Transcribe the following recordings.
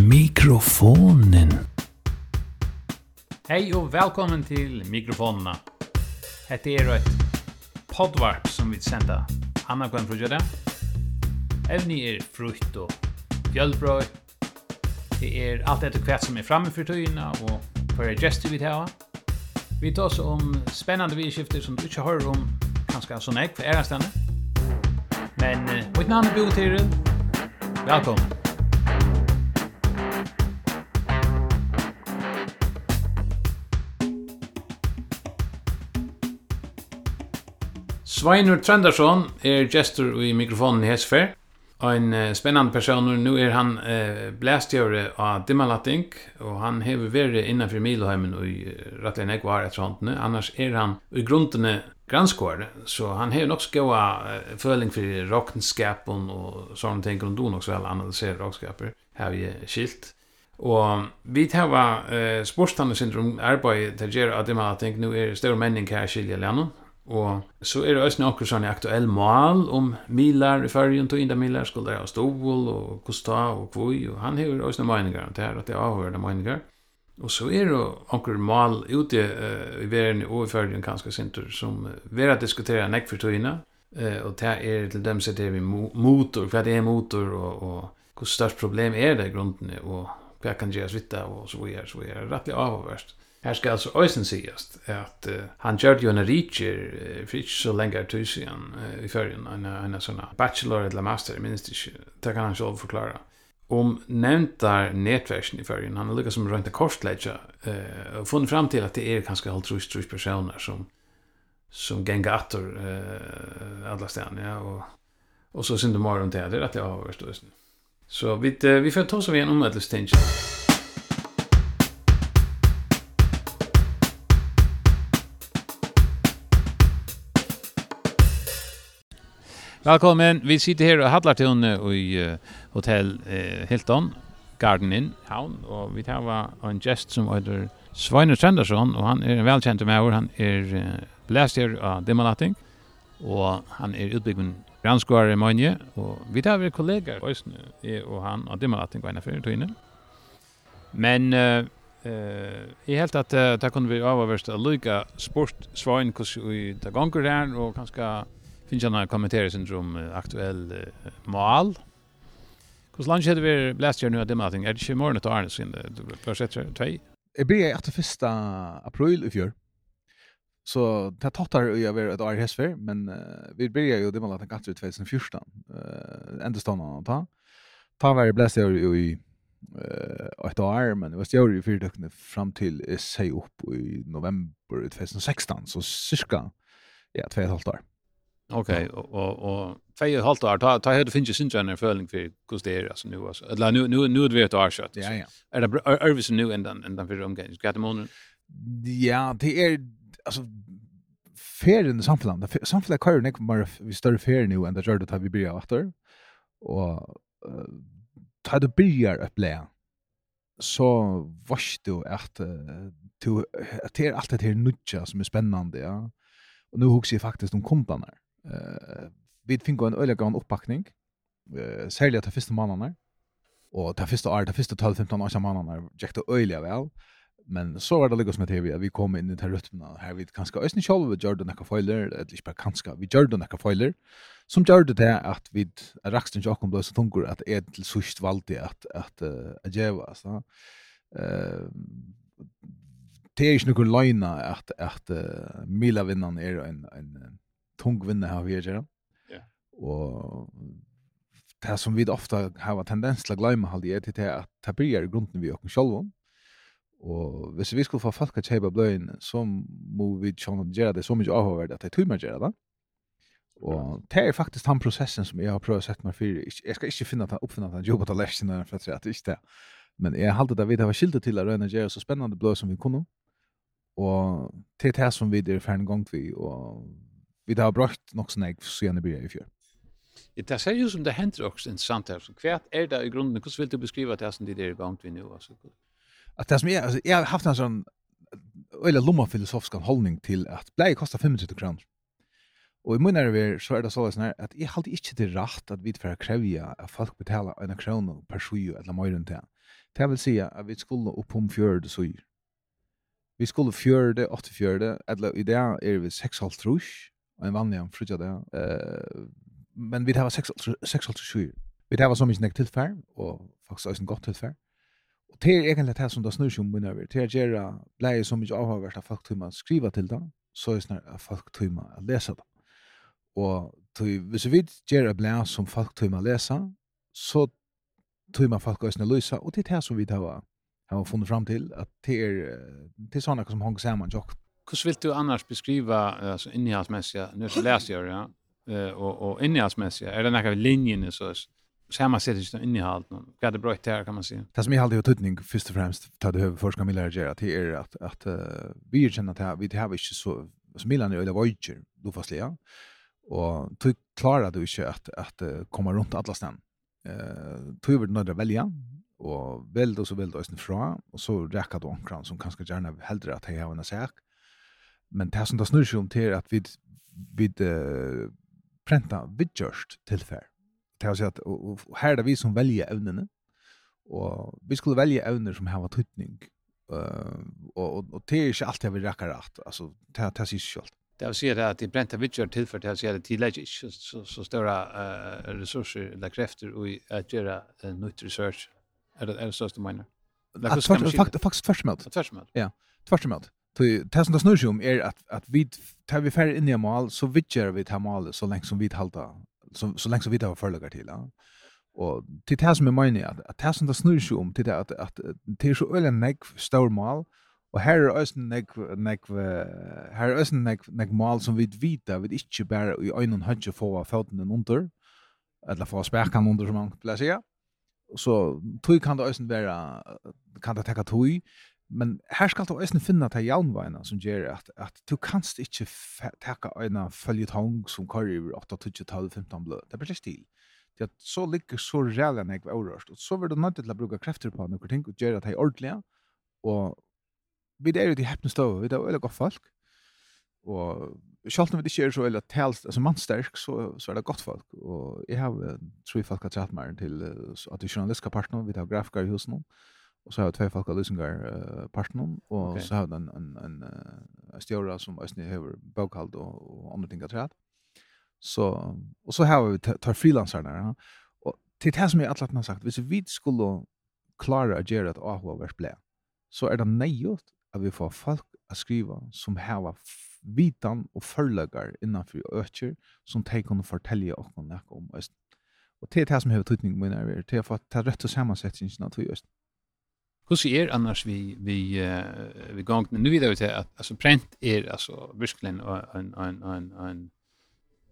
mikrofonen. Hei og velkommen til mikrofonene. Hette er et podvarp som vi sender Anna Gwen Frugere. Evni er frukt og fjølbrøy. Det er alt etter hvert som er framme for tøyene og for er gestur vi tar. Vi tar oss om spennende vidskifter som du ikke hører om kanskje sånn jeg for ærestandet. Men mitt navn er Bo Tyril. Velkommen. Sveinur Trendarsson er gestur i mikrofonen i Hesfer. Ein uh, spennande person nu er han uh, blæstjøre av Dimmalatting og han hever vært innanför Milheimen og i uh, Rattlein Ekvar etter hånden. Annars er han i grunden granskår, så han hever nok skåa uh, føling for rocknskapen og sånne ting, og du nok så vel analyserer rockskaper, har vi skilt. Og vi tar uh, sportstande syndrom arbeid til å gjøre av Dimmalatting, nu er det større menning her skilje lennom, Og så er det også noen sånne aktuelle mål om milar i fargen, to inda milar skulle ha stål og kosta og Kvoi, og han har også noen meninger om det her, at det er avhørende meninger. Og så er det noen mål ute uh, i verden og i fargen kanskje sinter, som uh, vi har diskuteret nekk for togene, uh, og det er til dem som vi motor, hva det er motor, og, og hvor størst problem er det i grunden, og hva kan gjøres vitt og så videre, så videre, rettelig avhørst. Her skal altså øysen sigast at uh, han gjør jo en riker uh, for ikke så lenge tid siden uh, i førjen, en, en sånn bachelor eller master, jeg minnes ikke, det kan han selv forklare. Om nevntar nettversen i førjen, han har lykket som rønt kortledja, uh, og funnet fram til at det er kanskje halvt trus, trus personer som, som genga atter uh, alla stedene, ja, og, og så synder morgen til at det er at det har vært Så vi, uh, vi får ta oss av igjen om etter stinget. Velkommen. Vi sitter her og hadlar til henne i uh, Hotel uh, Hilton, Garden Inn, Havn, og vi tar en gest som heter Sveinur Sendersson, og han er en velkjent med oss. Han er uh, blæster av Demolating. og han er utbyggven granskåre i Mønje, og vi tar vi kollegaer, Øysne jeg og han, av Dimalating var en affære tøyne. Men uh, Eh, i helt at uh, där kunde vi avvärsta lycka sport svin kus i ta gånger där och kanske finns jag några kommentarer sen om aktuell uh, mål. Hur långt hade vi blast nu att det mating? Är det ju morgon att Arnes in det försätter två. Det blir att första april i fjör. Så det tattar ju över ett år hästfär, men uh, vi börjar ju det malat att 2014. Eh ända stanna att ta. Ta var det blast ju i eh ett år, men det var ju i fyra dagar fram till sig upp i november 2016 så cirka ja, två och ett halvt år. Okej, och och två halvt år ta ta hade finns ju syns en förling för hur det är alltså nu alltså. Eller nu nu nu det är shot. Ja ja. Är det är det nu ändan ända för de grejerna. Ska det månaden. Ja, det är alltså färden i samhället. Samhället kör ikke mer vi står fair nu enn det gjør det da vi blir efter. Och ta det blir et blei, så vars du att uh, att det är allt det här nudja som är spännande, ja. Och nu hugger jag faktiskt om kompanjer. Eh, vi fick en öliga gång uppbackning. Eh, särskilt att första månaderna. Och det första året, det första 12-15 års månaderna gick det öliga väl. Men så var det liksom med TV att vi kom in i den här rytmen här vi kanske ösn själva vi gjorde några foiler eller inte kanske vi gjorde några foiler som gjorde det att vi raxten jag kom då så tungur att är till sust valde att att att geva så eh det är ju några lina att att mila vinnan är en en tung vinna här vi gör. Ja. Och det som vi ofta har en tendens till att glömma har det är det att det börjar grunden vi och själva. Och hvis vi skulle få folk att köpa blöjn så må vi tjäna att göra det så mycket avhållande att det är tur med att göra det. Og det er faktisk den prosessen som jeg har prøvd å sette meg for. Jeg skal ikke finne at han oppfinner at han jobber til lærkene, for jeg tror det ikke det. Men jeg halte det vidt jeg var skildet til å røyne gjøre så spennende blå som vi kunne. Og til det som vi er ferdig gang til, og vi har brukt nok sånn jeg siden jeg blir i fjør. Det ser jo som det hender også interessant her. Hva er det i grunden? Hvordan vil du beskrive det som det er i gang til nå? At det som jeg, altså, jeg har haft en sånn eller lomma filosofisk holdning til at blei kosta 35 kroner. Og i munnen vi så er det sånn her, at jeg halte ikke til rett at vi får krevja at folk betaler en kroner per sju eller mer enn det. Det vil si at vi skulle opp om fjørde sju. Vi skulle fjørde, åtte fjørde, eller i det er vi seks halv trus, en vanlig frutja det. Eh, men vi har 6 6 7. Vi har så mycket tilfær og faktisk også en godt tilfær. Og det er egentlig det som det snur seg om minnøver. Det er gjerne bleier så mye avhåverst av folk tøyma skriva til det, så er snar av folk tøyma å lese det. Og tøy, hvis vi gjerne bleier som folk tøyma man lese, så tøyma folk også løysa, og det er det som vi tar har funnet fram til, at det er, det er sånne som hong sammen jokt Hur vill du annars beskriva alltså innehållsmässiga nu så läser jag ja eh och och innehållsmässiga är det några linjer så samma sätt som innehåll någon vad det bra där kan man säga. Det som jag hade ju först och främst ta det över ger att det är att att vi känner att vi det har inte så som Milan eller Voyager då fast ja. Och du klarar du inte att att komma runt alla ställen. Eh tror du några välja och väl då så väl då fra och så räcker då ankran som kanske gärna hellre att ha en sak. Eh men det som det snur seg om til er at vi, vi uh, prenta vidgjørst tilfær. Det er å si at og, og her er det vi som velger evnene, og vi skulle velge evner som har tøytning. Uh, og, og, og det er ikke alltid vi rekker rett, altså det, det sier selv. Det er å si at de brenta vidgjør tilfær, det er å si at de tillegg ikke så, så større uh, ressurser eller krefter i å gjøre uh, nytt research. Er det, er det største mener? Faktisk tvers med. Tvers med. Ja, tvers med det som det snurr om er at, at vi, tar vi færre inn i mål, så vidger vi til mål så lenge som vi halda, så, så lenge som vi tar forløkker til. Ja. Og til det som jeg mener, at, at det som det snur seg om, til det at, at det er så øyelig nekv stor mål, og her er også nekv, nekv, her er også nekv, nekv mål som vi vet, vi ikke bare i øynene hønge få føttene under, eller få spekene under, som man pleier å si. Så tog kan det også være, kan det tekka tog, Men her skal du også finne til jaunveina som gjør at, at du kanst ikke ta en følgetong som kører över 8 till 12 15 blød. Det blir stil. Det er så ligger så rälla när jag orörst Og så vil du nødt til å bruke krefter på noen ting og gjøre at det er ordentlig. Og vi er jo de heppne häpnas vi er jo veldig godt folk Og selv om vi ikke er så veldig talt, altså mannsterk, så så er det godt folk Og jeg har tre folk har tratt meg til at vi journalistiske partner vi tar grafiker i husen Och så har jag två folk lyssningar uh, partnern och okay. så har den en en en stjärna som Ösne har bokhåll och, och andra ting att rätt. Så och så har vi tar freelancer där. Ja? Och till det som jag alltid har sagt, hvis vi skulle klara att göra ett Ahua vars blä. Så är det nejot att vi får folk att skriva som har vitan och förläggar innanför ökjer som de kan fortälja och något om Ösne. Och det är det som har tydning med när vi är till att ta rätt och sammansättningen av tog Hur ser er annars vi vi vi gång nu vidare till att alltså print är alltså verkligen en en en en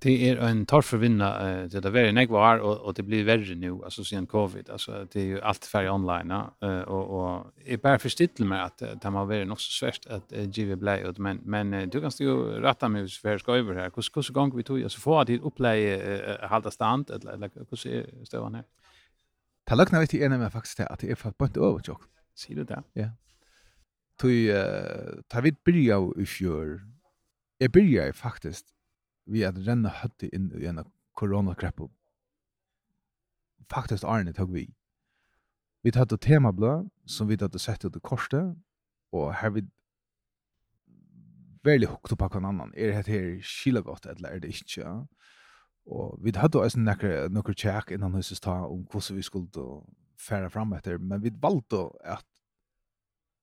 det är en tar för vinna uh, det där väldigt nek var och och det blir värre nu alltså sen covid. Alltså det är ju allt färre online och och är bara förstittel med att det har varit något så svårt att ge blei ut. Men men du kan ju rätta mig för ska över här hur hur gång vi tog alltså få att upplägga hålla stand eller hur ser stövan här Ta lukna vi til ene med faktiskt att det är för bønt over tjokk. Sier du det? Ja. Tui, uh, ta vid byrja i fjör, jeg byrja faktisk vi at renna høtti inn i en koronakreppu. Faktisk Arne tog vi. Vi tatt et temablad som vi tatt sett ut i korset, og her vi veldig hukt opp av annan. Er det her skila godt, eller er det ikke? Ja? Og vi hadde også nekker, tjekk innan huset ta om hvordan vi skulle færa fram etter, men vi valde att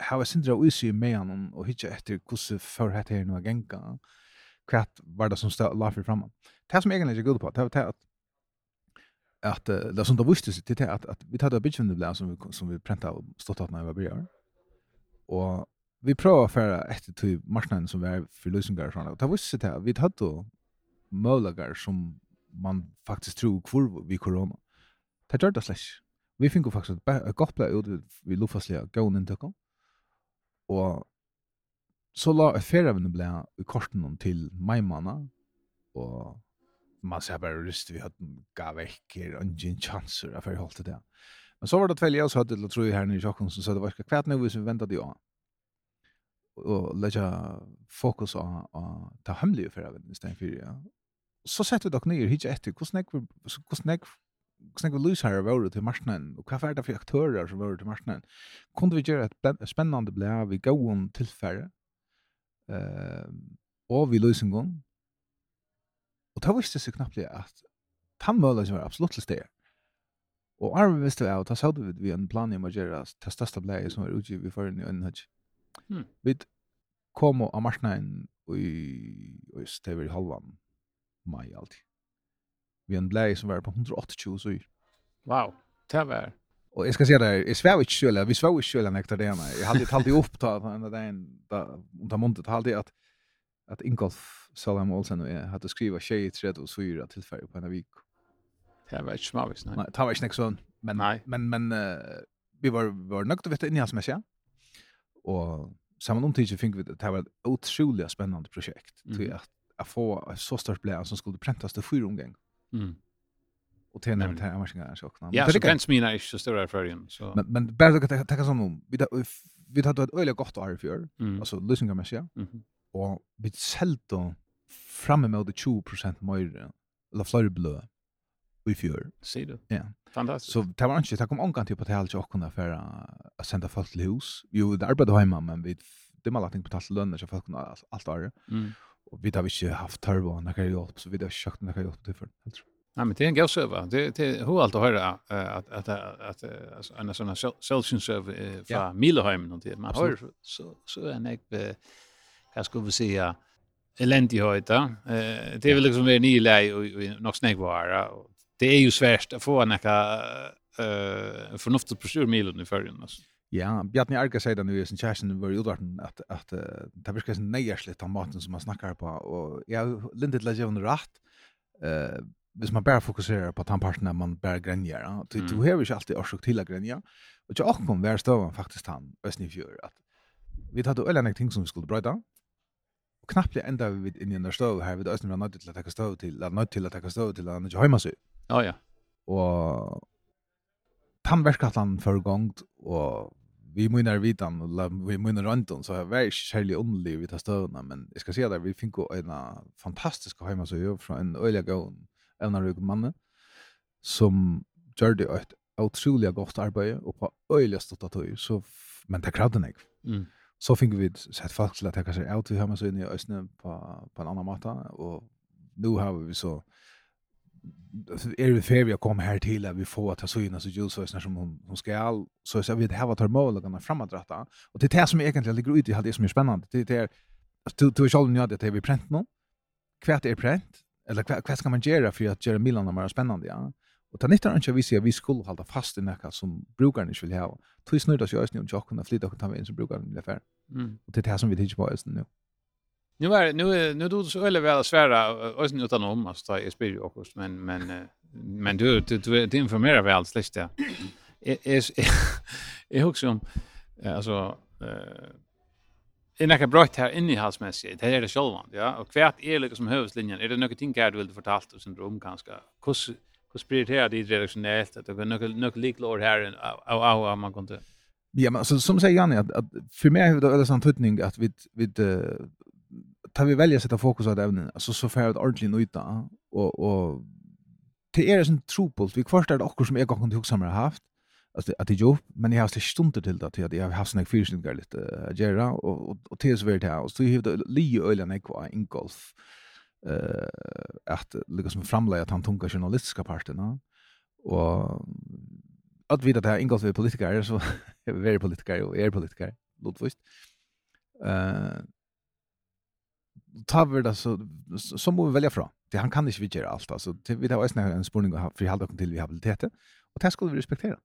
ha var sindra usi med honom och hitta etter hvordan för hette her noe gänga hva var det som stod la för framan det som egentligen är god på det var att att det som då visste sig till att att vi hade bitchen det blås som vi som vi printa och stått att när vi börjar och vi prövar för efter till marknaden som var för og sånn, og det visste til at vi hade möjligheter som man faktiskt tror kvar vi corona det gjør det slash vi fick faktisk et godt blei ut vi luftfasliga gån in till och så la et affären blei i korten til maimana, og man ser bare rist vi hadde gav veckor och ingen chanser att få hållt det. Men så var det tvälja och så hadde det tror jag här nere i sjokken som sa det var ikke ska kvärt nu vi ventet väntade ju. og lägga fokus på att ta hemliga för även istället för ja. Så sätter vi dock ner hit efter hur snack hur snackar loose här över till marknaden och vad är det för aktörer som över till marknaden kunde vi göra ett spännande blä vi går om tillfälle eh och vi lösen gång och då visste sig knappt att tandmöller som var absolut till det och arv visste vi att så hade vi en plan i att göra det största som var utgivet vi för en önhage mm. vi kom av marknaden och i öst i halvan mai alltid vi en blei som var på 180 så. Wow, det var. Og jeg skal si det, jeg svev ikke selv, vi svär inte själv nektar det här. Jag hade ett halvt upp ta den där da, om ta montet halvt att att Ingolf Salem Olsen och jag hade skriva tjej i träd och syra tillfärg på en vik. Det var ikke smavis, nei. Nei, det var ikke nek sånn. Men, nei. men, men uh, vi var, var nøgt å vite in i hans mässiga. Och samman omtid fick vi det, det var et utrolig spennende prosjekt. Mm. Til at, at få så stort blei som skulle prentas til fyra omgang. Mm. Och det nämnt här annars inga chockna. Ja, det kan mina är så stora för igen så. Men men bara att ta som om vi vi hade ett öle gott år för. Alltså lyssna kan man säga. Och vi sålde fram emot 20% mer eller fler blå i fjör. Ser du? Ja. Fantastiskt. Så det var inte, det kom ångan till på det här och kunde för att sända folk till hus. Jo, det arbetade hemma, men vi det man lagt på tatt löner så folk kunde allt vara. Mm och vi har inte haft turbo när det hjälp så vi har sagt när det hjälp till för helt. Nej men det är en gåsöva. Det det hur allt att höra att att att alltså en sån sällsynsöv från Milheim och det man hör så så är en ska ska säga eländig höjda. Eh det är väl liksom en ny läge och något snägg vara och det är ju svårt att få en eh förnuftigt procedure milen i förrän alltså. Ja, Bjarni Arga säger det nu i sin kjæresten var i utvarten att, att uh, det virker sin neierslitt av maten som man snackar på. Och jag lindet lägger ju en rätt. Uh, hvis man bare fokuserer på tandparten när man bare gränjar. Ja? Du, mm. du har ju inte alltid orsak till att gränja. Och jag åkom var støven faktiskt han, Østen i fjør, Att vi hade öliga ting som vi skulle bröda. Och knappt enda vi in i den stöv här vid Östny var nöjt till att ta stöv till, att nöjt till att ta stöv till, att nöjt hemma seg. Ja, ja. Och tannverkatlan förgångt och vi munnar vitan vi munnar runt så har vi skäligt only vi tar stövna men jag ska säga att vi fick en fantastisk hemma så gör från en öliga gång en av manne som gjorde ett otroligt gott arbete och på öliga stått att så men det krävde nek. Mm. Så fick vi sett folk till att ta sig ut vi hemma så in i ösnen på på en annan matta och nu har vi så alltså är det för vi kommer här till att vi får att ta så in så ljusösnar som hon hon ska. All så så vi det här var termologerna framåt rätta och det är det som egentligen ligger ute i det som är spännande. Det är du du skall nu att det vi pränt nu. Kvärt är pränt eller kvärt ska man göra för att göra Milan mer spännande ja? Och ta nytta inte vi ser vi skulle hålla fast i något som brukar ni skulle ha. Tror snurrar sig i nu och jag kunde flytta och ta med in så brukaren blir mm. Och det är det som vi tänker på just nu. Nu är nu nu då så eller väl svära och sen utan om att jag spyr också men men men du du du, du informerar väl släkt där. Är är också om alltså eh är brott här inne i halsmässigt. Det är det själva, ja. Och kvärt är liksom som huvudlinjen. Är det något ting här du vill fortalt och syndrom kanske? Hur hur prioriterar det redaktionellt att det är något något liklor här och och och man kan inte Ja, men alltså, som säger Janne, att, att för mig är det en sån tydning att vi, vi tar vi välja sätta fokus på det ämnet alltså så får det ordentligt nöjda och och det är sån trupult vi kvarst är det också som jag kan huxa mig haft alltså att det jobb men jag har så stunder till det att jag har haft såna fyrsingar lite att göra och och och är så väl det här och så har det Leo Ölen är kvar in golf eh att liksom framlägga att han tunga journalistiska parterna och att vita det här ingås vi politiker så är vi politiker och är politiker lotvist. Eh tar vi det så, så må vi välja fra. Det, han kan ikke vi gjøre alt. Altså, det, vi tar også en spurning och vi holder dere til vi. Og det skulle vi respektera.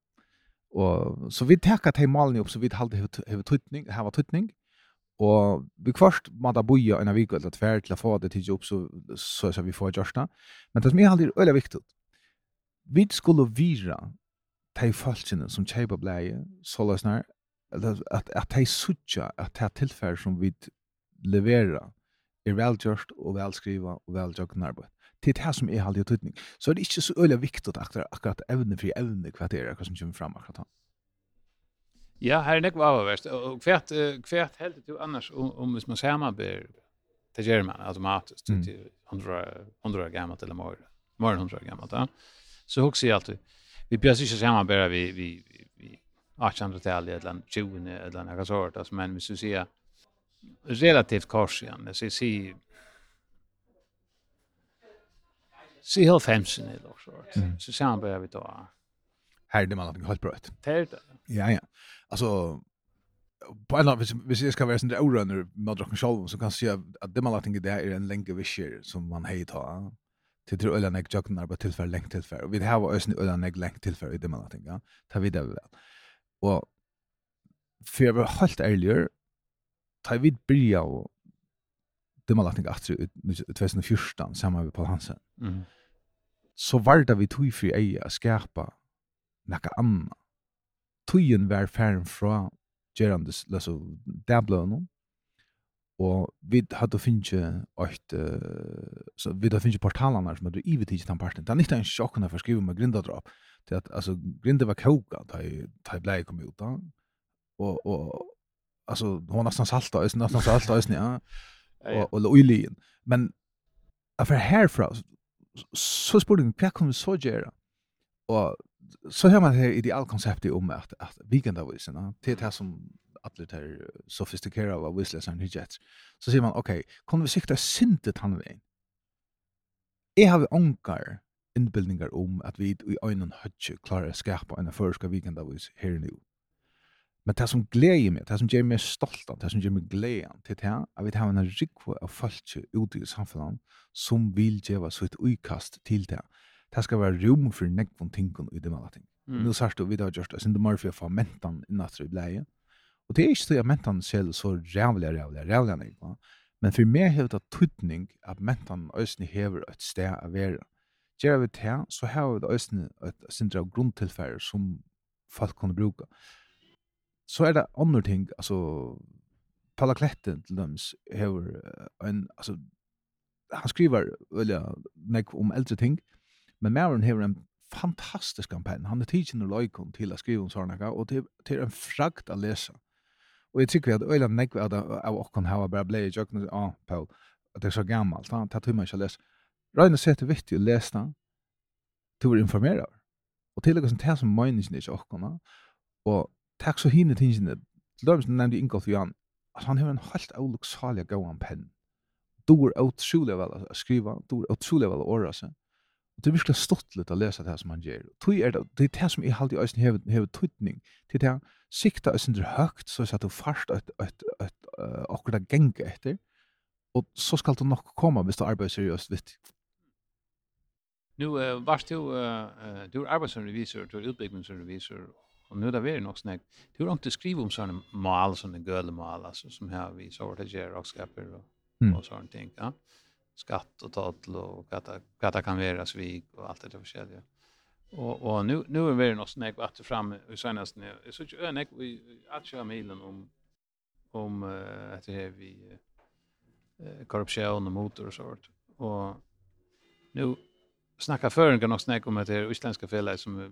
Og, så vi tar til malen opp, så vi holder hva tøytning, var tøytning. Og vi kvart måtte da boja en vik eller tvær til å få det til jobb, så, så, så vi får gjørst det. Men det som jeg holder øyelig viktig, vi skulle vira de folkene som kjøper bleie, så løsner, at, at de suttja, at de tilfær som vi leverer, er velgjørst og velskriva og velgjørende arbeid. Det er det som er halvdige tydning. Så er det ikke så øyelig viktig akkurat, akkurat evne fri evne hva det er hva som kommer fram akkurat han. Ja, her er nekva avverst. Og hvert, hvert heldig du annars om, om hvis man samarbeid det gjør man automatisk mm. til 100, 100 gammalt eller mer, mer 100 år gammalt. Ja. Så hokser jeg alltid. Vi björs ikke samarbeid vi, vi, vi 1800-talet eller 20 eller noe sånt. Altså, men hvis du sier relativt kors siden, men jeg sier Si helt femsen i dag, så. Så ser han börjar vi ta. Här det man har helt bra ut. Ja, ja. Alltså, på en annan, hvis jeg skal være sånn orønner med dere selv, så kan jeg si at det man har tenkt det er en lenge visjer som man har ta til tror øyne jeg jøkken arbeid tilfær, lengt tilfær. Og vi har også øyne jeg lengt tilfær i det man har tenkt, ja. Ta videre vel. Og for jeg var helt ærligere, ta vid byrja og det man lagt aftur i 2014 sammen med Paul Hansen. Mm. Så var det vi tog fri ei å skapa nekka anna. Tugin var færen fra gerandes leso dablønum og vi hadde finnje eit uh, så vi hadde finnje portalarna som hadde ivet ikke den parten. Det er ikke en sjokkene for å skrive med grindadrap til at altså, grinda var koka da jeg blei kom ut da og, og alltså hon nästan salta är nästan salta är ja. Och och oilin. Men för härfra så spurte vi vad vi så göra? Och så har man det idealkonceptet om at, att weekendavisen, det är det som alle det här sofistikerade av visleseren hijets. Så sier man okej, kan vi sikta sintet han vägen? Jeg har vi onkar innbildningar om at vi i øynene høtje klarer å skapa en førska weekendavis her nu. Men det som gleder meg, det som gjør meg stolt, av, det som gjør meg gleden til det, er at vi har en rikve av folk ute i samfunnet som vil gjøre sitt utkast til det. Det skal være rom for nekvån tingene i det med ting. Mm. Nå sier du, vi har gjort det, siden det må å få mentan innenfor i bleie. Og det er ikke så at mentan selv så rævlig, rævlig, rævlig, rævlig, Men for meg har det tydning at mentan øsne hever et sted av være. Gjør vi det, så har vi det øsne et sindre av grunntilfære som folk kan bruke. Mm så er det andre ting, altså, Palakletten til dems hever en, altså, han skriver velja nek om eldre ting, men Maren hever en fantastisk kampanj. Han er tidsin og loikon til å skrive om sånne, og til, til en frakt å lese. Og jeg tykker vi at øyla nek vi at av okkon hava bare blei i jøkken, ah, Paul, at det er så gammalt, han tar tumma ikke å lese. Røyne sett er viktig å lese den, til å informere. Og til å som det som møyningen er ikke okkon, og Takk så hinne tingene. Lømsen nevnte Ingolf Jan, Altså, han har en helt avluksalig gåan penn. Du er utrolig vel å skriva, er utrolig vel å åra seg. Og det er virkelig stått litt å lese det som han gjør. Tui er det, det er det som jeg alltid øyne hever, hever tøytning. Det er det han sikta øyne er høgt, så at du fast et, et, et, uh, akkurat genge etter. Og så skal du nok komme hvis du arbeider seriøst vitt. Nu uh, varst du, uh, du er arbeidsrevisor, du er utbyggingsrevisor, Och nu där vi är nog snägg. du har ikke skrivet om sånne mal sånne gøle mal altså, som her vi så var det gjør och skapar och, mm. og sånne ting. Ja? Skatt och total och det kan vara svig och allt det där förskälliga. Och, och nu, nu är vi nog snägg att ta fram i senast nu. Jag såg ju önägg i att köra milen om, om uh, att det här vi uh, korruption och motor och sådant. Och nu snacka en nog snägg om att det är isländska fällare som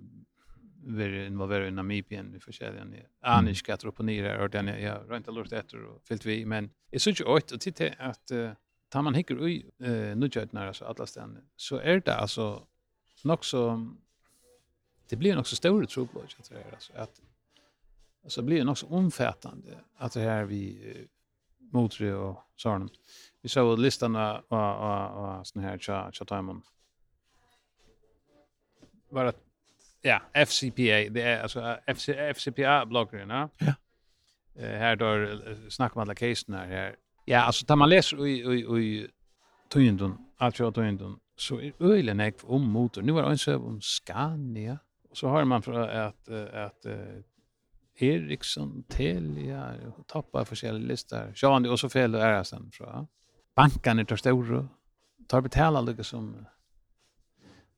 var involverad i Namibien vid försäljaren i Anish Gatroponira och den jag har inte lust efter och fyllt vi men jag såg ju åt och titta att uh, tar man hickar i uh, nudjötnar alltså alla ställen så är det alltså nog så det blir nog så stora troblock att det alltså att alltså blir nog så omfattande att det här vi uh, motre och sån vi såg listorna och och och sån här chat chat timon var det Ja, FCPA. Det är alltså FC, FCPA-bloggaren, ja. Ja. Eh, här då snackar man alla casen här, här. Ja, alltså tar man läser i, i, i Tøyndun, alt jo Tøyndun, så er øyelig nek om motor. Nu er det øyne om Scania, og så har man fra at, at Ericsson, Telia, toppar forskjellige lister. Sjåan, og så fel og sen fra. Bankene tar store, tar betala lukka som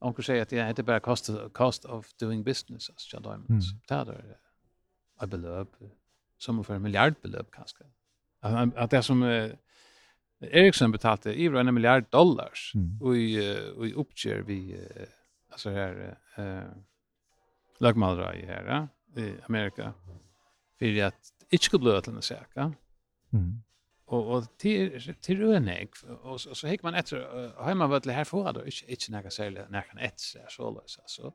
onkel säger att det heter bara cost of, cost of doing business as John Diamonds. Mm. Det är ett belopp som för en miljardbelopp kanske. Att, att det som uh, Ericsson betalte över en miljard dollar mm. och i, och i uppger vi uh, alltså här eh, lagmalra i här eh, i Amerika för att inte skulle bli till en säkert. Mm och och till till önek och så, så gick man efter har man det här för då inte inte några sälja näkan ett så så så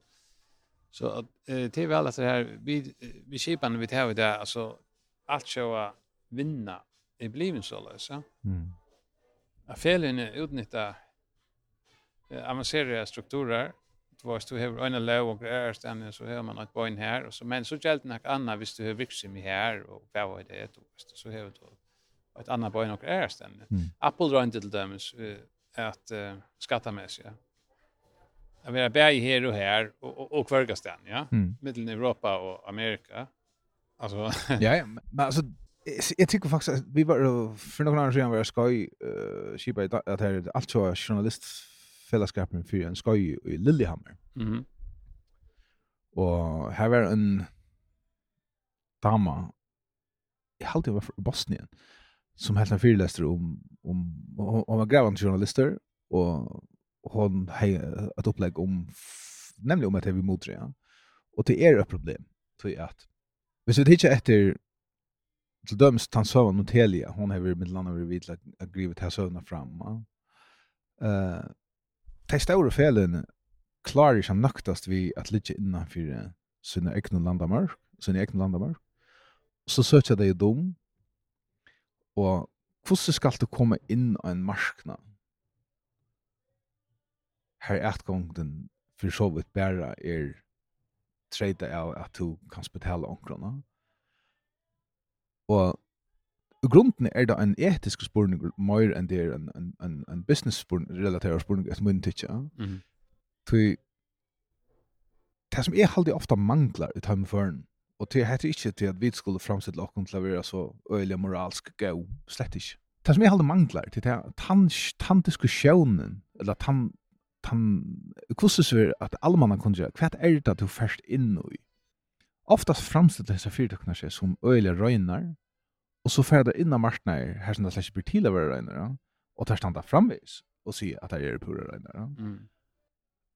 så att det är väl att det här vi vi skipan vi tar det alltså allt så vinna i bliven så så mm. Affären utnytta avancerade strukturer var du har en lov och ärst än så har man ett boin här och så men så gällde något annat visst du har vuxit mig här och vad var det då så har du ett annat boy och är ständigt. Mm. Apple drar inte till dem att uh, skattamässiga. Jag vill bära här och här och, och, kvarga stän, ja. Mm. Mellan Europa och Amerika. Alltså, ja, ja. Men alltså, jag tycker faktiskt att vi var, för några år sedan var jag skoj, eh kipa att här är allt så journalistfällskapen för en skoj i Lillehammer. Mm. Och här var en dama, jag har var Bosnien, mm som helt en fyrläster om om om var grävande journalister og hon har et opplegg om nemlig om at vi motdre ja. Og det er et problem tror att hvis vi ikke etter, til till tan søvn mot Helia hon har med landa vi vid at grivet til sövna fram. Eh uh, de store felene klarer ikke nøktast vi at ligga innanfor sine egne landamark, sine egne landamark, Så søker de dom Og hvordan skal du komme inn av en marskna? Her er etgången for så vidt bare er treyta av at du kan spetale omkrona. Og i grunden er det en etisk spurning mer enn det er en, en, en, en business spurning, relaterer spurning, etter munnen tidsja. Mm -hmm. Det som jeg halde ofta manglar i time Og det heter ikke til at vi skulle framstille okken til å være så øyelig moralsk gau, slett ikke. Det som jeg halde manglar, det er tanndiskusjonen, eller tann, tann, hvordan er at alle mann kan gjøre, hva er det du først inn i? Oftast framstille disse fyrtøkene seg som øyelig røyner, og så fer det inn av marknader, her som det slett ikke blir til å være røyner, og tar standa framvis, og sier at det er pura røyner. Mm.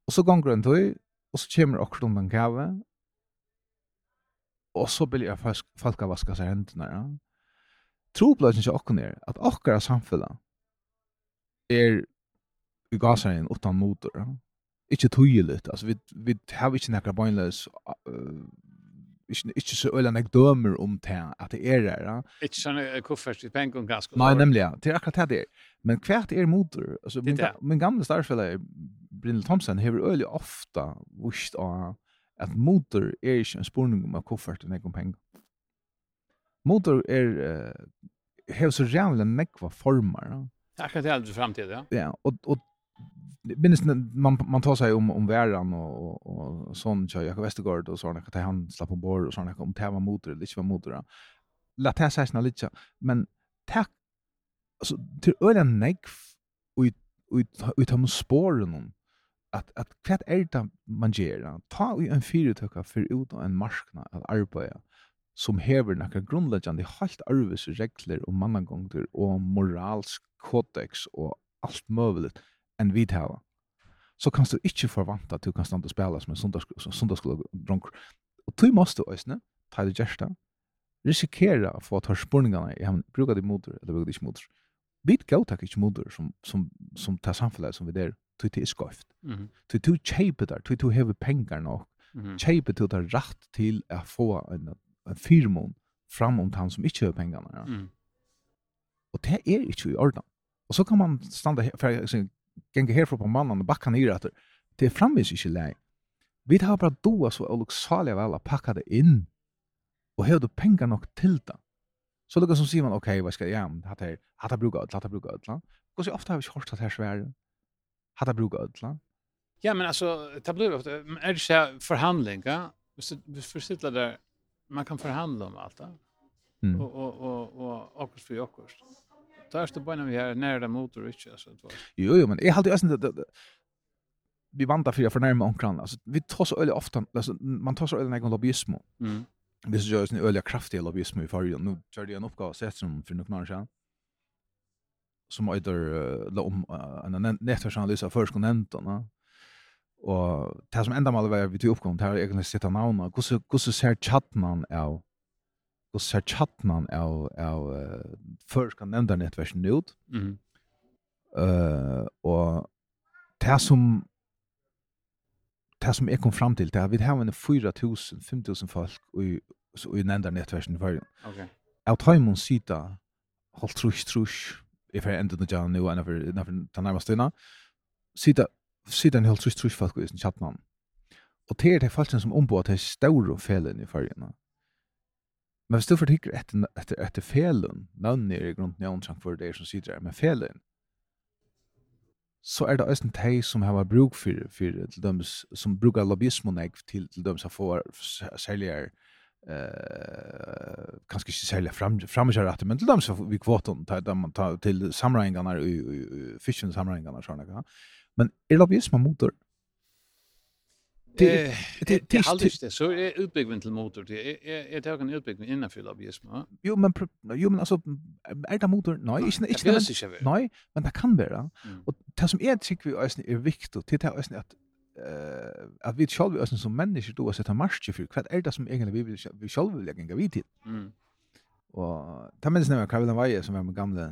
Og så ganger en tøy, og så kommer akkurat om den gave, og så blir jeg folk, av vaska seg hendene. Ja. Trobløsning til okken er at åkker av samfunnet er i gasaren utan motor. Ja. Ikke tøyelig, Altså, vi, vi har ikke nekker bøgnløs uh, ikke, ikke så øyla nek dømer om det, at det er det, ja. Ikke sånn kuffert i pengen ganske. Nei, nemlig, ja. Det er akkurat det er. Men hvert er motor? Altså, min, min gamle starfella, Brindle Thompson, hever øyla ofta vust av at motor er ikke en spurning om koffert og nekkom penger. Motor er, uh, hever så rævlig nekva former. Ja. Akkurat det aldri framtid, ja. Ja, og, og minst man man tar sig om om värran och och och sån kör Jakob Westergaard och såna kan ta han slapp på bord och såna om tema motor eller inte var motor. Låt det sig snälla lite men tack alltså till ölen neck och ut ut ut spåren at at kvat er det man ger ta vi en fyra tøkka för ut en marknad att arbeta som hever nakra grundläggande halt arvis regler og mannagongter og moralsk kodex og alt möjligt enn vi hava. Så kan du ikkje forvanta at du kan standa og spela som en drunk Og du måste òsne, ta det gjersta, risikera å få ta spurningene i hemmen, bruka det motor eller bruka det ikkje motor bit go tak modur som som som ta samfunnet som vi der tu til skoft. -hmm. Tu tu chepe der, tu tu hever pengar nok. Chepe tu der rätt til å få en en firmon fram om han som ikke har pengarna. Ja. Mm. Og det er ikkje i orden. Og så kan man standa her, for jeg ganger herfra på mannen og bakka nere etter. Det er framvis ikke lei. Vi har bara doa så oluksalige vel å pakka det inn. Og du pengar nok til det. Så det som säger man, okej, vad ska jag göra? Hatta här, hatta bruka ödla, hatta bruka ödla. Och så ofta har vi hört att här svär. Hatta bruka ödla. Ja, men alltså, det blir ofta, är det så här förhandlingar? Vi försittlar där, man kan förhandla om allt det. Mm. Och, och, och, och, och, för och, Där det bara vi här nära motor och inte. Jo jo men jag hade ju inte vi vantar för jag för närmare omkring alltså vi tar så öle ofta alltså man tar så öle när jag lobbyism. Mm. Det är gjør en øyelig kraftig lobbyisme i förr. nå gjør jag en uppgave sett som for noen år siden, Som øyder uh, om uh, en nätverksanalys av förskonenterna. Og det som enda målet var vi tog det er egentlig sitt av navnet, hvordan ser tjattnan av, hvordan ser tjattnan av, av uh, før skal nevne nettversen ut, mm. uh, og det som det som jeg kom fram til, det er vi har en 4.000-5.000 folk i, i nevnda nettversen i verden. Okay. Jeg tar imot sida, holdt trus, trus, i fer enda nødja nu, enn never den nærmeste dina, sida, sida en holdt trus, trus folk i sin chatman. Og det er det folk som ombå til store felen i verden. Men hvis du fortikker etter, etter, etter felen, navnet er i grunden jeg omtrent for det som sider, men felen, så er det også en teg som har bruk for, for til dømes, som brukar lobbyismen jeg til, til dømes å få særligere eh kanske inte sälja fram framkjøret men till dem så vi kvoten ta dem ta till samrängarna i fishen samrängarna såna men er lobbyism motor det det det det så är utbyggnaden till motor det är är det en utbyggnad innan för lobbyism. Jo men jo men alltså är det motor nej inte inte nej men det kan vara och det som är tycker vi är viktigt det är ösn att eh att vi själva ösn som människor då sätta marsch för vad är det som egentligen vi vill vi själva vill lägga vi till. Mm. Och ta minns när Kevin Vaje som är med gamla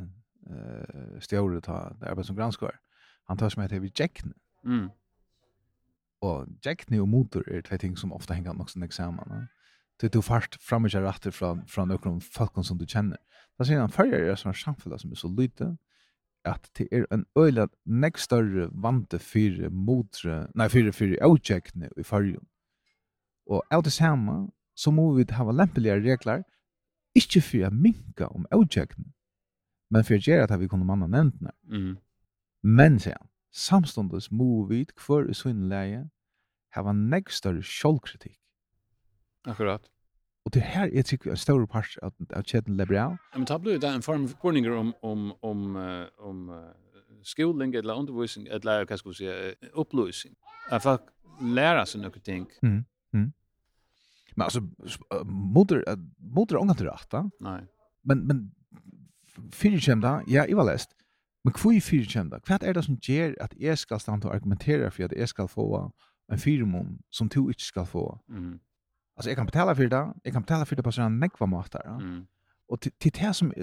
eh stjärnor ta där som granskar. Han tar som heter vi Jack. Mm og Jackne og motor er två ting som ofta hänger också som samman. Det du fast fram och rätt från från några folk som du känner. Där ser han färger är sån samfälla som är så lite att det är en øyla näst større vante för motre, nej för för outcheckne i fargen. Och allt det samme, så måste vi ha lempelige regler ikke för att minka om outcheckne men för att göra att vi kunde manna nämnt. Mm. Men sen samståndes må vi hver i sin leie hava nekk større sjálvkritikk. Akkurat. Og det her er tykker en større part av, av kjeden liberal. Ja, men ta blir det en form for spørninger om, om, om, uh, om uh, skoling eller undervisning, eller hva skal vi si, opplysning. At folk lærer seg noen ting. Mm, mm. Men altså, moder, moder er ångan til rett, da. Nei. Men, men, fyrir kjem da, ja, jeg var lest, Men kvui fyrir kjemda, hva er det som gjør at jeg skal standa og argumentera for at jeg skal få en firmon som du ikke skal få? Mm. Altså, jeg kan betala for det, jeg kan betala for det på sånn nekva måter. Ja? Mm. Og til, till det som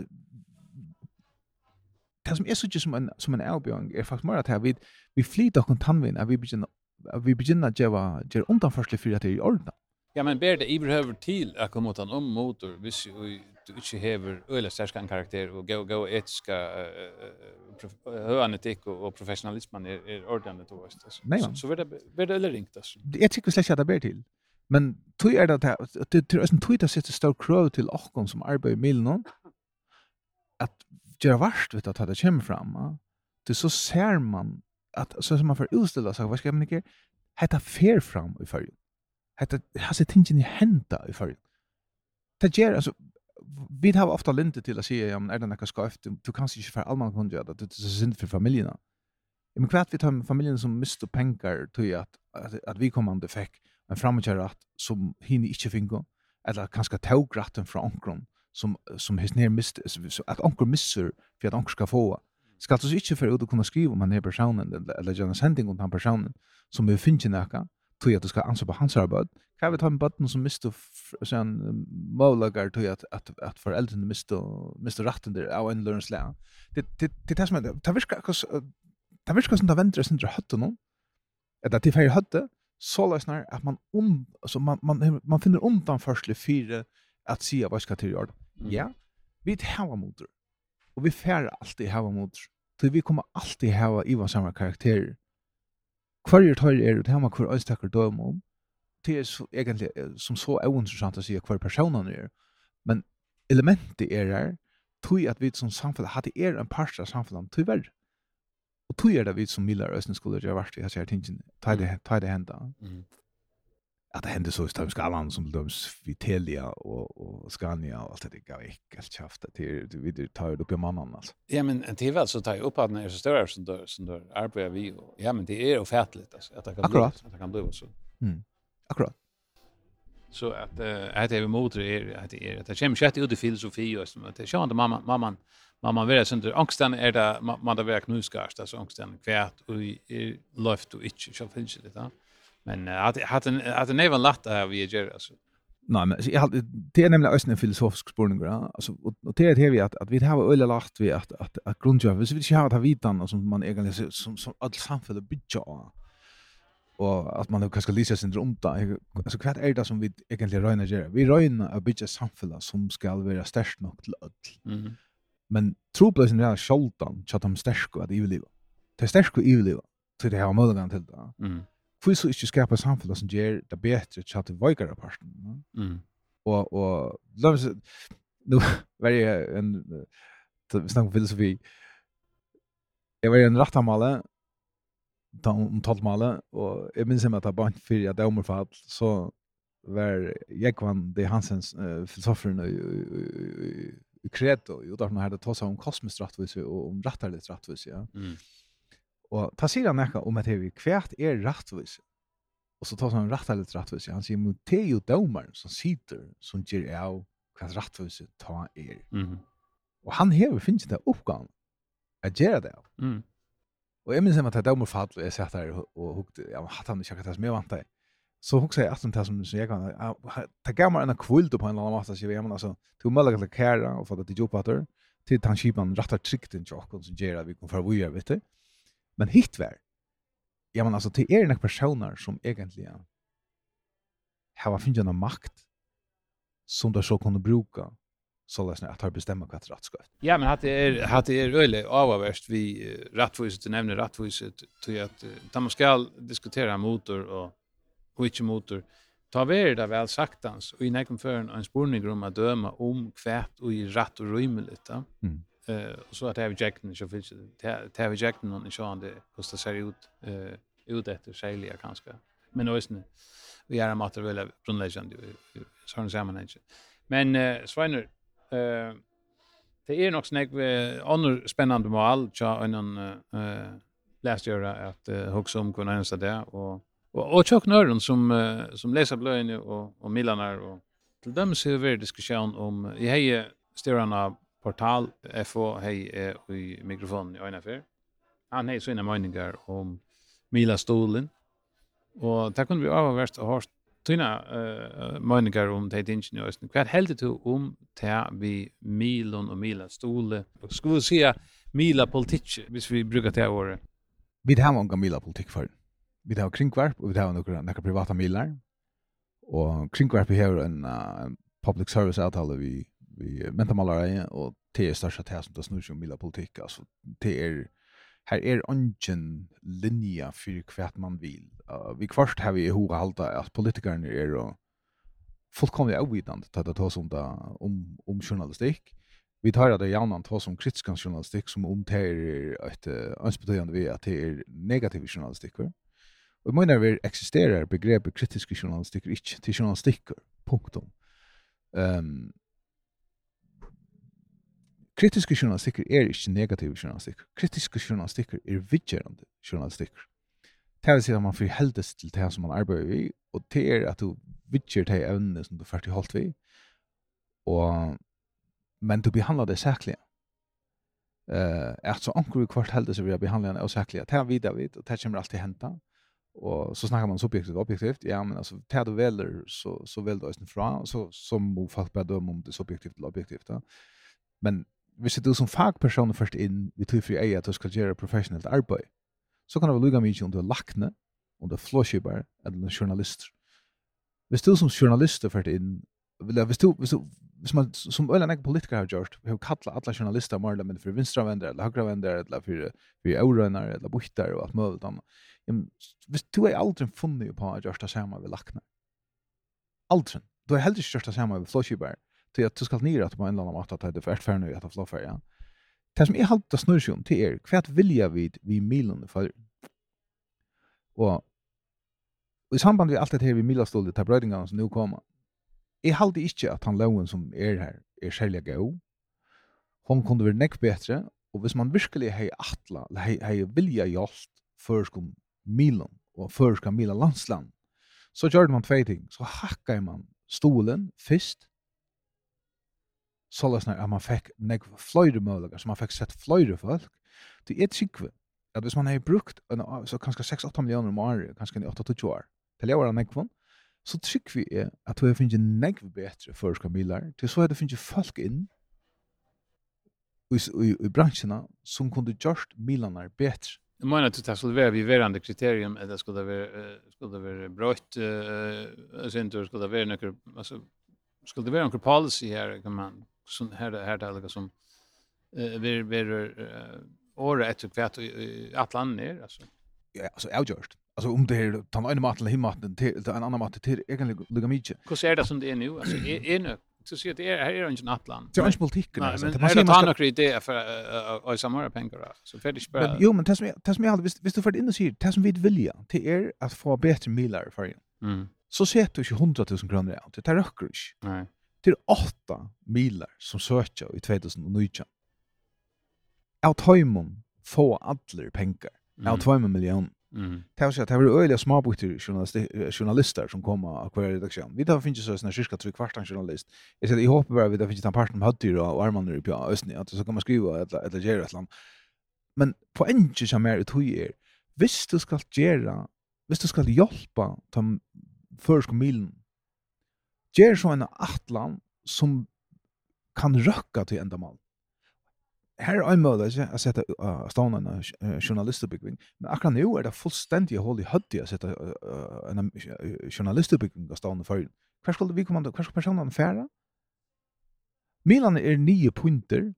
det som er så ikke som en, som en avbjørn, er faktisk mer at vi, vi flyter og at vi begynner at vi begynner at gjøre undanførselig for at det er i ordna. Ja, men ber det iverhøver til at komme en om motor, hvis du ikke hever øyla sterskan karakter og gå, gå etiska uh, høanetikk og, og professionalismen er, er ordentlig til oss. Nei, så, så det, ber det øyla ringt. Altså. Jeg tykker slett at det ber til. Men tog er det at det er en tog det sitter stor krøv til åkken som arbeider i milen at gjøre varst vet at det kommer fram. Det så ser man at så som man får utstilla sig, hva skal man ikke, hette fer fram i følgen hetta hasi tingin henda i fyrir. Ta ger altså vi har ofta linte til at si ja, men er det noe? Du kan ikki for allmann kunne at det, det er synd for familien. Men kvart vi tar med familien som mister penger til at, at, at vi kommande men en framgjørat som hini ikke finko, eller kanskje taugratten fra onkron, som, som his nere mister, at onkron missur for at onkron skal få. Skal du ikke for ut å kunne skrive om han er personen, eller, eller gjerne sending om han personen, som vi finner noe, tog att du ska ansvara på hans arbete. Kan vi ta en button som miste sen målagar tog att att att föräldrarna miste miste rätten där av en learns lä. Det det det som med ta viska kus ta viska som ta väntar sen dra hatten någon. Att det fel hatte så läsnar att man um, alltså man man man finner undan försle fyra att se vad ska till göra. Ja. Vi har motor. Och vi färra alltid hava motor. Så vi kommer alltid hava Ivan samma karaktärer Hver er tøyre er det hjemme hver øystakker døm om. Det er egentlig som så er interessant å si hver personen er. Men elementet er her, tog at vi som samfunn, hadde er en parst av samfunnet, tog verre. Og tog er det vi som milar østen skulle gjøre vært i hans her tingene, ta det, ta det henda. Mm att det hände så i Stamskalan som döms Vitelia och, och Scania och allt det gav inte allt det att det vi tar upp i mannen alltså. Ja men det är väl så tar jag upp att när det är så större som dör, som dör arbetar vi och, ja men det är ofattligt alltså att det kan Akkurat. bli, att det kan bli så. Mm. Akkurat. Så att eh att det är motor är att det är att det kommer sjätte ut i filosofi och så att det kände mamma mamma mamma vill sånt angsten är det man där verk nu skarst alltså angsten kvärt och i löft och inte så finns det där. Men att att att det var lätt att vi gör alltså. Nej, men jag hade det är nämligen ösnen filosofisk spårning då. Alltså och det är det vi att att vi har öle lagt vi att att att grundjöv så vi inte har att vitan som man egentligen som som all samhälle bygger av. Och att man då kanske lyser sin dröm där. Alltså kvart är det som vi egentligen röna gör. Vi röna att bygga samhälle som ska vara starkt nog till öll. Mm. Men troplösen är skoltan, chatam om starkt att livet. Det är starkt i överleva. Så det har möjligheten till det. Mm Hvorfor så ikke skapa samfunnet som gjør det bedre til at det veikere parten. No? Mm. Og, og, la meg si, nå var jeg en, vi snakker om filosofi, jeg var i en rattamale, ta om talmale, og jeg minns hjemme at jeg bant fyrir at jeg omrfall, så var Jekvan D. Hansens uh, filosoferen i Kreto, jo derfor nå her det tås om kosmisk rattvise og om rattarlig rattvise, ja. Mm. Og ta sier han ekka om at hevi, kvært er rattvis. Og så tar han rattar litt rattvis. Han sier, men det er jo domaren som sitter, som gir av kvært rattvis ta er. Mm -hmm. Og han hever finnes det oppgaven at gjøre det av. Mm. Og jeg minns at det er domar fall, og jeg satt der og hukte, ja, men hatt han ikke akkurat det som jeg vant deg. Så hukte jeg at det som som jeg kan, det gav meg en kvult på en eller annen måte, sier jeg men altså, til å mølle til kæra og få det til jobbater, til han kipan rattar trygten til okken som gjør at vi kan få vore, vet du. Men hit vær. ja, men altså, til er nek personer som egentlig ja, har finnet en makt som de så kunne bruka så läs at att har bestämma hva rätt ska. Ja, men hatt er, hatt er det är vi avvärst vi du nevner rattviset, til at att da man ska diskutera motor och ikke motor ta ver det väl sagtans och i nekken før en spurning om å döma om kvært och i rätt och da. Mm. Eh så att jag vill jacka den så finns det jag vill jacka den och så han det kostar sig ut eh ut efter sälja kanske. Men ösnen vi är amatörer väl grundläggande sån inte Men eh Sveiner eh det är nog snägg annor spännande mål. Tja en eh läst göra att huxa om kunna ensa det. Och och och chock nörden som som läser blöjne och och millarna och till dem så är det diskussion om i heje styrarna Portal FO hej eh, i mikrofonen i ena för. Han hej sina meningar om Mila Stolen. Och där kunde vi avvärst och hörst tyna eh meningar om det ingenjör. Vad hällde du om det vi Milon och Mila Stole? Skulle vi säga Mila politik, hvis vi brukar det året? Vi har många Mila politik för. Vi har kringkvarp och vi har några, några privata milar. Och kringkvarp har en uh, public service avtal vi vi mentalmalare och det är största det som det snurrar sig om mila politik alltså det är här är ungen linja för kvart man vill uh, vi kvart har vi hur hålla att politikerna är och fullkomligt ovidande att det ta som da om, om journalistik vi tar det gjerne ta som kritisk journalistik som om det är ett önsbetydande vi att det är negativ journalistik og Och jag menar vi existerar begrepet kritisk journalistik ikke til journalistik punktum. Ehm um, Kritiske journalistikker er ikke negativ journalistikk. Kritiske journalistikker er vidgjerende journalistikker. Det vil si at man forheldes til det som man arbeider i, og det er at du vidgjer de evnene som du først holdt vi, og, men du behandler det sæklige. Uh, at så anker vi kvart heldes vi behandler det sæklige. Det er videre vidt, og det kommer alltid henta. Og så snakker man subjektivt og objektivt. Ja, men altså, det du velger, så, så velger du oss fra, og så, så må folk bare døme om det subjektivt eller objektivt. Da. Men hvis du som fagperson først inn vi tror for ei at du skal gjøre professionelt arbeid, så kan det være lukka mye om du er lakne, om du er flåskipar eller en journalist. Hvis du som journalist er først inn, eller hvis du, hvis du, hvis man, som øyla nek politiker har gjort, vi har kallat alla journalister marla, men for vinstravender, eller høyravender, eller for, for eurønner, eller bukter, og alt mulig annet. Men hvis du er aldri funnet på at gjørst det samme ved lakne, aldri, du er heller ikke gjørst det samme ved flåskipar till att du ska ner att på en eller annan att det är färt för nu att flå för ja. Det som är halt det snurr ju till er. Kvärt vilja vid vi milen för. Och i samband med allt det här vi milastolde till brödingarna som nu kommer. Jag halte ikke at han loven som er her er særlig god. Hon kunde være nekk bättre og hvis man virkelig hei atla, eller hei, hei vilja hjelst skum milen, og førskom mila landsland, så gjør man tvei ting. Så hakkar man stolen først, så løsne at man fikk nekv fløyre mølger, så man fikk sett fløyre folk, det er tryggve. At hvis man har brukt en, så kanskje 6-8 millioner om året, kanskje 8-20 år, til jeg var nekvån, så tryggve er at vi finner negv bedre førska bilar, til så er det finner folk inn i, i, i bransjene som kunne gjort bilene bedre. Jag menar att det skulle vara vi verande kriterium att det skulle vara skulle vara brott eh sen då skulle det vara några alltså skulle det vara några policy här kan man som här här där liksom eh vi vi året ett kvätt att land ner alltså ja alltså avgjort alltså om det här tar en matten himmatten till en annan mat till egentligen lugga mycket hur ser det som det är nu alltså är nu så ser det är här är ju inte Atlant. Det är inte politiken alltså. Det måste man ha idé för att samla pengar så för det bara. Jo men test mig test mig hade visst du för in och säger som vi vid vilja till er att få bättre millar för dig. Mm. Så ser du ju 100 000 kronor ut. Det tar rökrush. Nej. Det er åtta milar som söker i 2019. Av tøymon få allir pengar. Av tøymon million. Mm. Det var så att det var öliga småbukter journalister som kom av hver redaktion. Vi tar finns ju såna cirka tre kvartan journalist. Jag säger jag hoppas bare vi tar finnes en parten med høttyr og armarna i på ösnen at så kan man skriva eller eller et eller annet. Men på en ju som er två er, Visst du skal gjøre, visst du skal hjälpa de försk milen Gjør så en atlan som kan røkka til enda mal. Her er en måte ikke å sette uh, stående en uh, men akkurat nå er det fullstendig hål i høtti å sette uh, en journalistutbygging av stående for. Hver skal vi komme, hver skal personene fære? Milan er nye punter,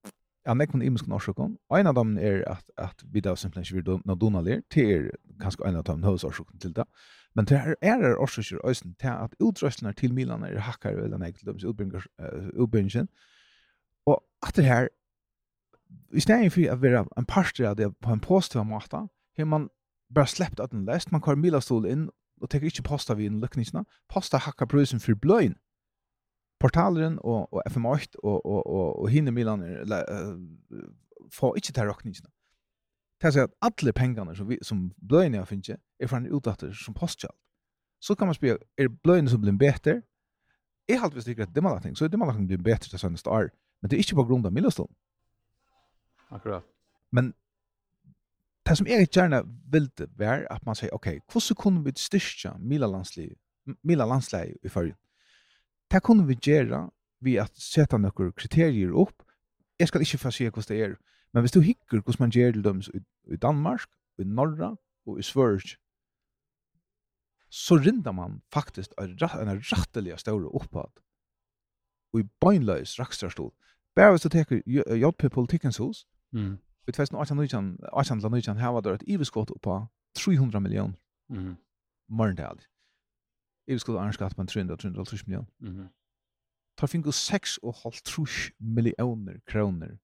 Ja, nek mun imskan orsøkon. Ein av dem er at, at vi da simpelthen ikke vil nå dona lir, til er kanskje en av dem høvesorsøkon til det. Men det er er er orsøkjer øysen til at utrøstene til Milan er hakkar vel enn eget løms utbyggingen. Og at det her, i stedet for å være en parster av det på en positiv måte, har man bara släppt att den läst man kör Milastol in och tek inte posta vid en luckningsna posta hacka prisen för blöjn portalen og, og FM8 og, og, og, og hinne Milan uh, får inte ta råkningene. Det så at alle pengarna som, vi, som bløyene jag finner, er från en utdatter som postkjall. Så kan man spørre, er bløyene som blir bättre? Jeg har alltid sikkert at dimmalatning, så er dimmalatning blir bättre til sønneste år, men det er inte på grunn av Middlestone. Akkurat. Men det som jeg gjerne ville være at man sier, ok, hvordan kunne vi styrke Mila landsleie, Mila landsleie i førjen? Det kunne vi gjøre ved at sette noen kriterier opp. Jeg skal ikke få si hvordan det er. Men hvis du hikker hvordan man gjør det i, i Danmark, i Norra og i Sverige, så rinder man faktisk en, en rettelig større opphatt Og i beinløs rakstrastol. Bare hvis du teker JP Politikkens hus, mm. i 2018-19 her var det et iverskott på 300 millioner. Mm. Morgendalig. Jeg skulle arrange skatt på en 300-350 million. Mhm. -hmm. Tar finko 6,5 millioner kroner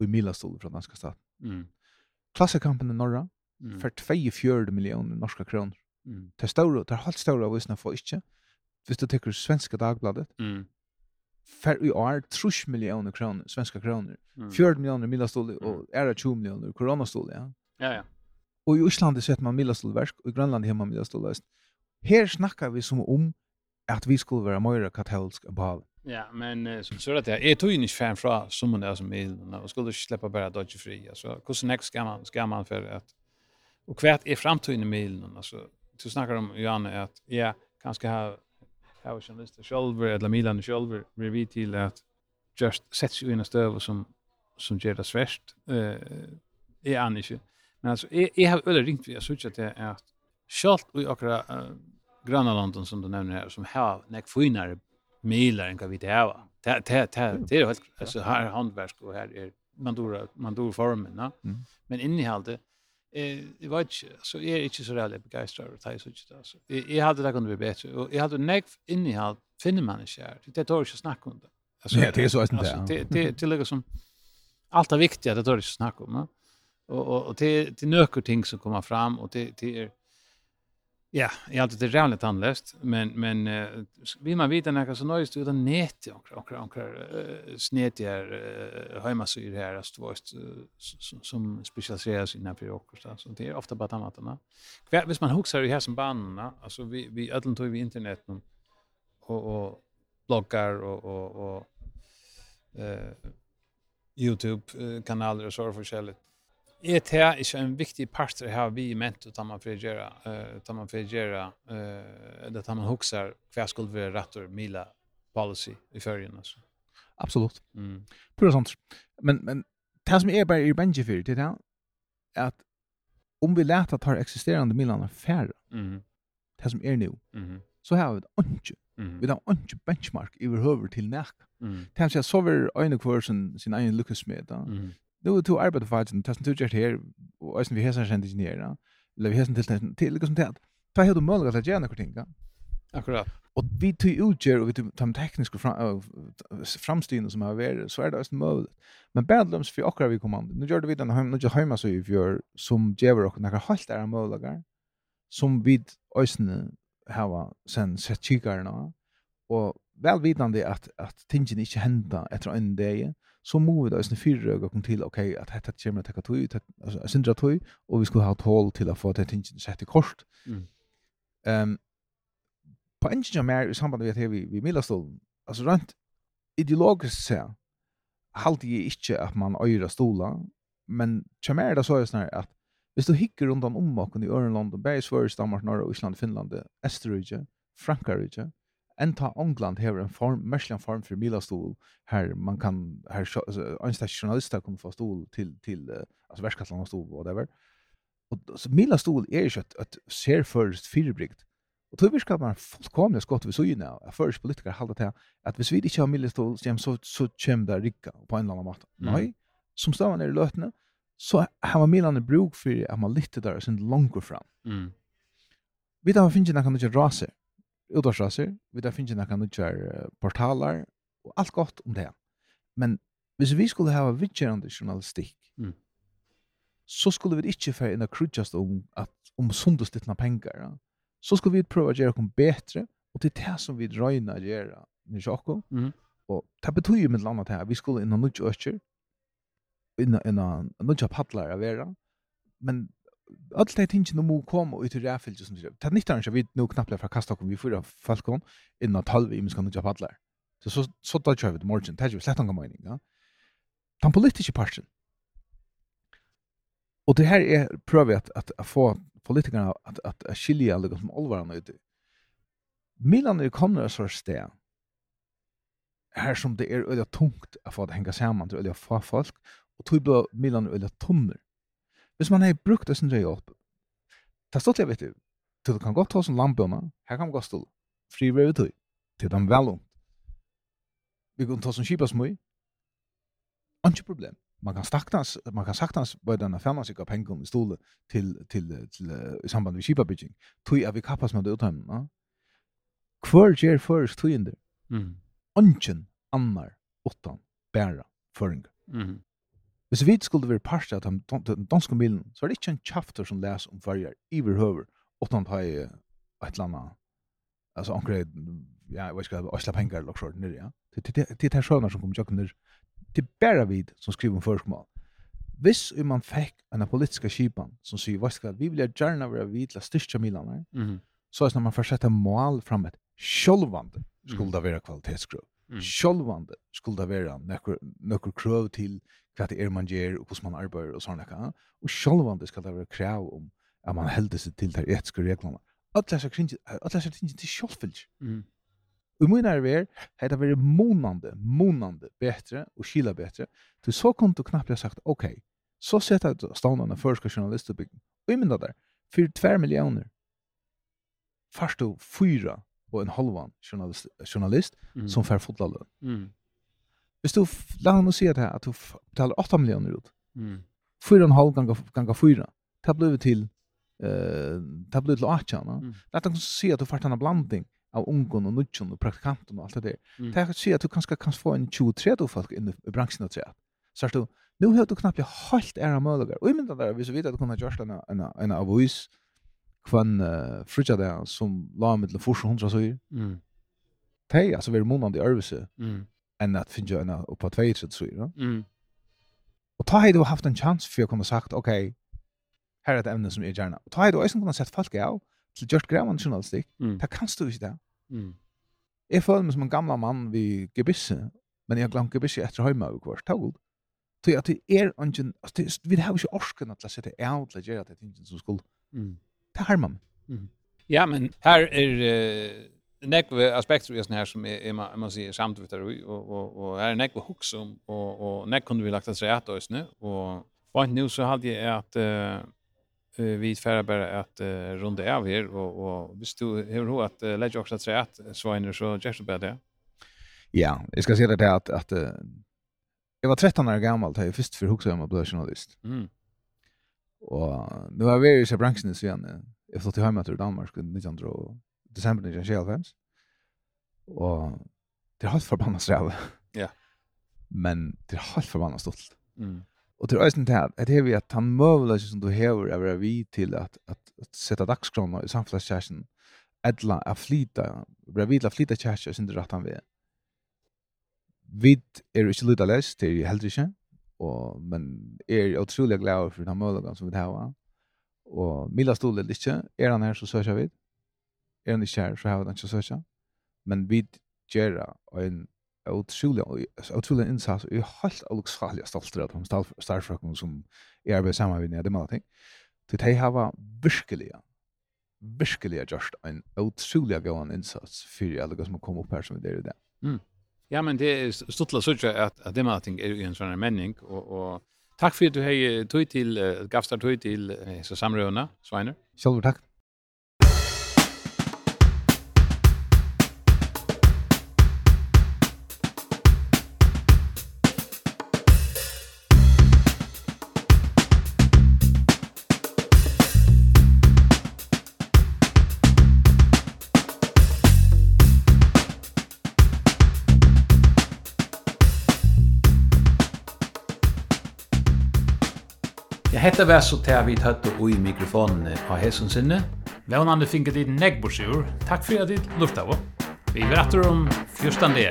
i milastol fra danska staten. Mm. Klassekampen i Norra mm. for 24 millioner norska kroner. Mm. Det er større, det er halvt større av visene for ikke. Hvis du tekker svenska dagbladet, mm. for i år 30 millioner kroner, svenska kroner, mm. 40 millioner milastol og er 20 millioner koronastol, ja. Ja, ja. Og i Íslandi sett man milastolverk, og i Grønland har man milastolverk. Her snackar vi som om att vi skulle vara mer katolsk på Ja, men uh, så det där är tog ju inte fan från som man er som är og skulle släppa bara dodge fri alltså hur snack skal man ska man för att och kvärt är framtiden i milen alltså så snackar de ju an att ja kanske ha ha journalister själva eller Milan själva vi till att just sett seg inn i en som som gjør det svärst eh är ikke. men alltså jag har øyne ringt vi har sagt att Sjalt i akkurat uh, grannalanden som du nevner här som har nek finare milar enn hva vi det har. Det det det det är helt alltså her er hantverk och här är mandora mandor formen, va? Mm. Men innehållet eh jeg vet så är inte så där begeistrad over det så altså. Jeg, jeg hade det kunne bli bättre och jeg hade nek innehåll finner man ikke her, Det tar ikke inte snack om det. Alltså det är så att det det det det ligger som allt er viktiga det tar ikke inte snack om, va? Och och det, det till nöker ting som kommer fram och det er, Ja, jag har det rävligt anläst, men men uh, vill man veta när så nöjst utan nät och och och uh, snet uh, hemmasyr här alltså vart uh, som specialiseras i när och så så det är ofta bara annat. Kvar hvis man huxar det här som banorna, alltså vi vi ödlen tog vi internet nu och och bloggar och och och eh uh, YouTube kanaler och så för är det är en viktig part det här vi ment att man för göra eh att man för göra eh det man huxar kvar skulle vi rätt ur mila policy i förrgen alltså. Absolut. Mm. Pura sånt. Men men det som är bara i Benji för det er att om vi lät att ha existerande milarna färre. Mhm. Det som är nu. Mm. Så har vi det inte. Mm. Vi har inte benchmark överhuvud till näka. Mm. Det sig så var en kvar sin sin egen Lucas med då. Mhm nu to arbeider faktisk, tassen du gjør här och sen vi hesen kjent där. eller vi hesen til till liksom det at, ta helt om att göra något ting, Akkurat. Och vi tog utgjør, och vi tog de tekniske framstyrene som har varit så är det også mulig. Men badlums för akkurat vi kommande, nu gör det vi den nu gjør så vi gjør, som gjør och några halt er möjliga som vi øysene har sen sett kikarna, og velvidande att att tingen inte hända efter en dag, så må vi da i fyrre og kom til, ok, at dette kommer til å tog, altså, jeg tog, og vi skulle ha tål til å få det tingene sett i kort. Mm. Um, på en ting mer i samband med at vi, vi middelstolen, altså rent ideologiskt sett, halte jeg ikke at man øyre stoler, men kommer er det så er sånn at hvis du hikker rundt om ommaken i Ørenland, og bare Sverige, Danmark, Norge, Island, Finland, Østerrike, Frankrike, en ta England har en form, märklig form för milastol här man kan här en journalister kommer få stol till till alltså världskatlan och stol whatever. Och så milastol är ju att att ser först fyrbrikt. Och då viskar man fullkomligt skott vi så ju nu. Först politiker håller till att vi vill inte har milastol så så så käm där rika på en eller annan måte. Nej. Som stavar ner i lötna så har man Milan bruk för att man lyfter där sen långt fram. Mm. Vi tar finns ju någon kan ju rasa utårsraser, vi der finnes kan nødvendige portalar, og alt godt om det. Men hvis vi skulle ha vidtjerende journalistikk, mm. så skulle vi ikke få inn a krydgjast om, at, om sundeslitna pengar, Ja. Så skulle vi prøva å gjøre noe bedre, og til det som vi røyna å gjøre i Sjokko. Mm. Og det betyr jo med et annet her, vi skulle inn og nødvendige økker, inn og nødvendige padler av vera, men Allt det tingen om att komma ut i räfilje som det. Det nytt inte vi nu knappt för kasta kom vi får falkon innan tolv i miskan inte paddlar. Så så så då kör vi det morgon. Det är ju slett någon mening, ja. Den politiska parten. Och det här är prövat att, att, att få politikerna att, att, att skilja lite som allvarande ut. Milan är kommer så stä. Här som det är öliga tungt att få det hänga samman till öliga få folk. Och tog blir Milan öliga tunnor. Hvis man har brukt det som det opp, det stått jeg vet du, til du kan godt ta som landbøna, her kan man godt stå fri vei ut, til dem vel om. Vi kan ta som kipa smøy, ikke problem. Man kan staktans, man kan saktans bare denne fjernasikka pengen i stole til, til, til, i samband med kipa bygging, tog at vi kappas med det utheimen. Hvor gjør først tog inn det? Mm. Ongen annar utan bæra føringar. Mm. Hvis vi skulle være parst av den danske milen, så er det ikke en kjafter som leser om farger i vår høver, utan ta i et eller annet, altså omkring, ja, jeg vet ikke, øsla penger eller sånn, ja. Det er det sjøvner som kommer til tjøkken der. Det er bare vi som skriver om førsmål. Hvis man fikk en politiska kipan som sier, vet ikke, vi vil gjerne være vid til å styrke milene, så er det når man får sette mål fram et sjølvande skulle det være kvalitetskrøv. Sjølvande skulle det være nøkker krøv til hva det er man gjør, og hvordan man arbeider, og sånne kan. Og sjølvande skal det være krav om at man helder seg til de etiske reglene. Alle disse tingene til sjølvfylg. Mm. Og min arbeid er det være månande, månande bedre, og skila bedre, til så kom du knappt ha sagt, ok, så setter jeg stående førske journalisterbygden, og jeg minner der, for tver millioner, først og fyra og en halvan journalist, journalist mm. som får fotla løn. Mm. Hvis du, la han si at, at du betaler 8 millioner ut, mm. 4,5 ganger, ganger 4, det blir til eh det blir til 8 mm. Det kan si at du får en blanding av ungen og nudgen og praktikanten og alt det der. Mm. Det kan si at du kanskje kan få en 20-30 folk inn i bransjen og tredje. Så er du, nu har du knappt helt æra mølager. Og jeg mynda der, hvis du vet at du kunne gjørst en, en, en avois kvann uh, frutja der som la med til 400 søyer. Mm. Det er altså veldig måned i øvelse. Mm enn at finne henne oppa 2-3-3. Mm. Og ta hei du haft en chans for jeg kunne sagt, ok, her er et emne som jeg gjerne. Og ta hei du eisen kunne sett folk av til Gjørt Grevan journalistikk. Mm. Det kan du ikke det. Mm. Jeg føler meg som en gamla mann vid gebisse, men jeg glemt gebisse etter høyma og kvart tagod. Så at det er ungen, altså, vi har ju orsken att läsa det av att göra det inte som skulle. Mm. Det har man. Mm. Ja, men här är Uh nekve aspekter i sånne her som er, man, man sier samtidig og, og, og her er nekve hooks om, og, og nekv kunne vi lagt oss rett og sånn, og vant nu så hadde jeg at uh, vi færre bare at uh, runde av her, og, og hvis du har hva at uh, legger også at rett, Sveiner, så gjør du bare det. Ja, jeg skal si det der at, at uh, jeg var 13 år gammel da jeg først for hooks om jeg bli journalist. Mm. Og det var veldig i bransjen i Sverige, jeg flyttet hjemme til Danmark i 1900 december 1995. Och det er helt förbannat strevet. Ja. Men det er helt förbannat stolt. Mm. Och det är øyne til att det är vi att han møvler som du hever er vi till att, att, att sätta dagskrona i samfällskärsen. edla att flyta, Bara vi till att flyta kärsen och inte rätt han vi. Vid er inte lite läst, det är ju helt ikke, og, men er utrolig glad for den møvleggen som vi har. Og Mila stod Stolel ikke, er han her så søkja vid er han ikke her, så har han ikke søkja. Men vi gjør en utrolig, utrolig innsats, og jeg er helt aluksalig stolt av de starfrøkken som jeg arbeider sammen med nede med ting. Til de har virkelig, virkelig gjort en utrolig god innsats for alle som har kommet opp her som vi gjør i det. Mm. Ja, men det er stortla sørge at, at det med ting er en sånn menning, og, og takk for at du har tog til, uh, gavst deg tog til uh, samrøvende, Sveiner. Selv takk. Hetta var så tær vi tøtt og i mikrofonen av hesson sinne. Vånande finket dit negbosjur. Takk fyri at dit lufta Vi veratter om fyrstan det.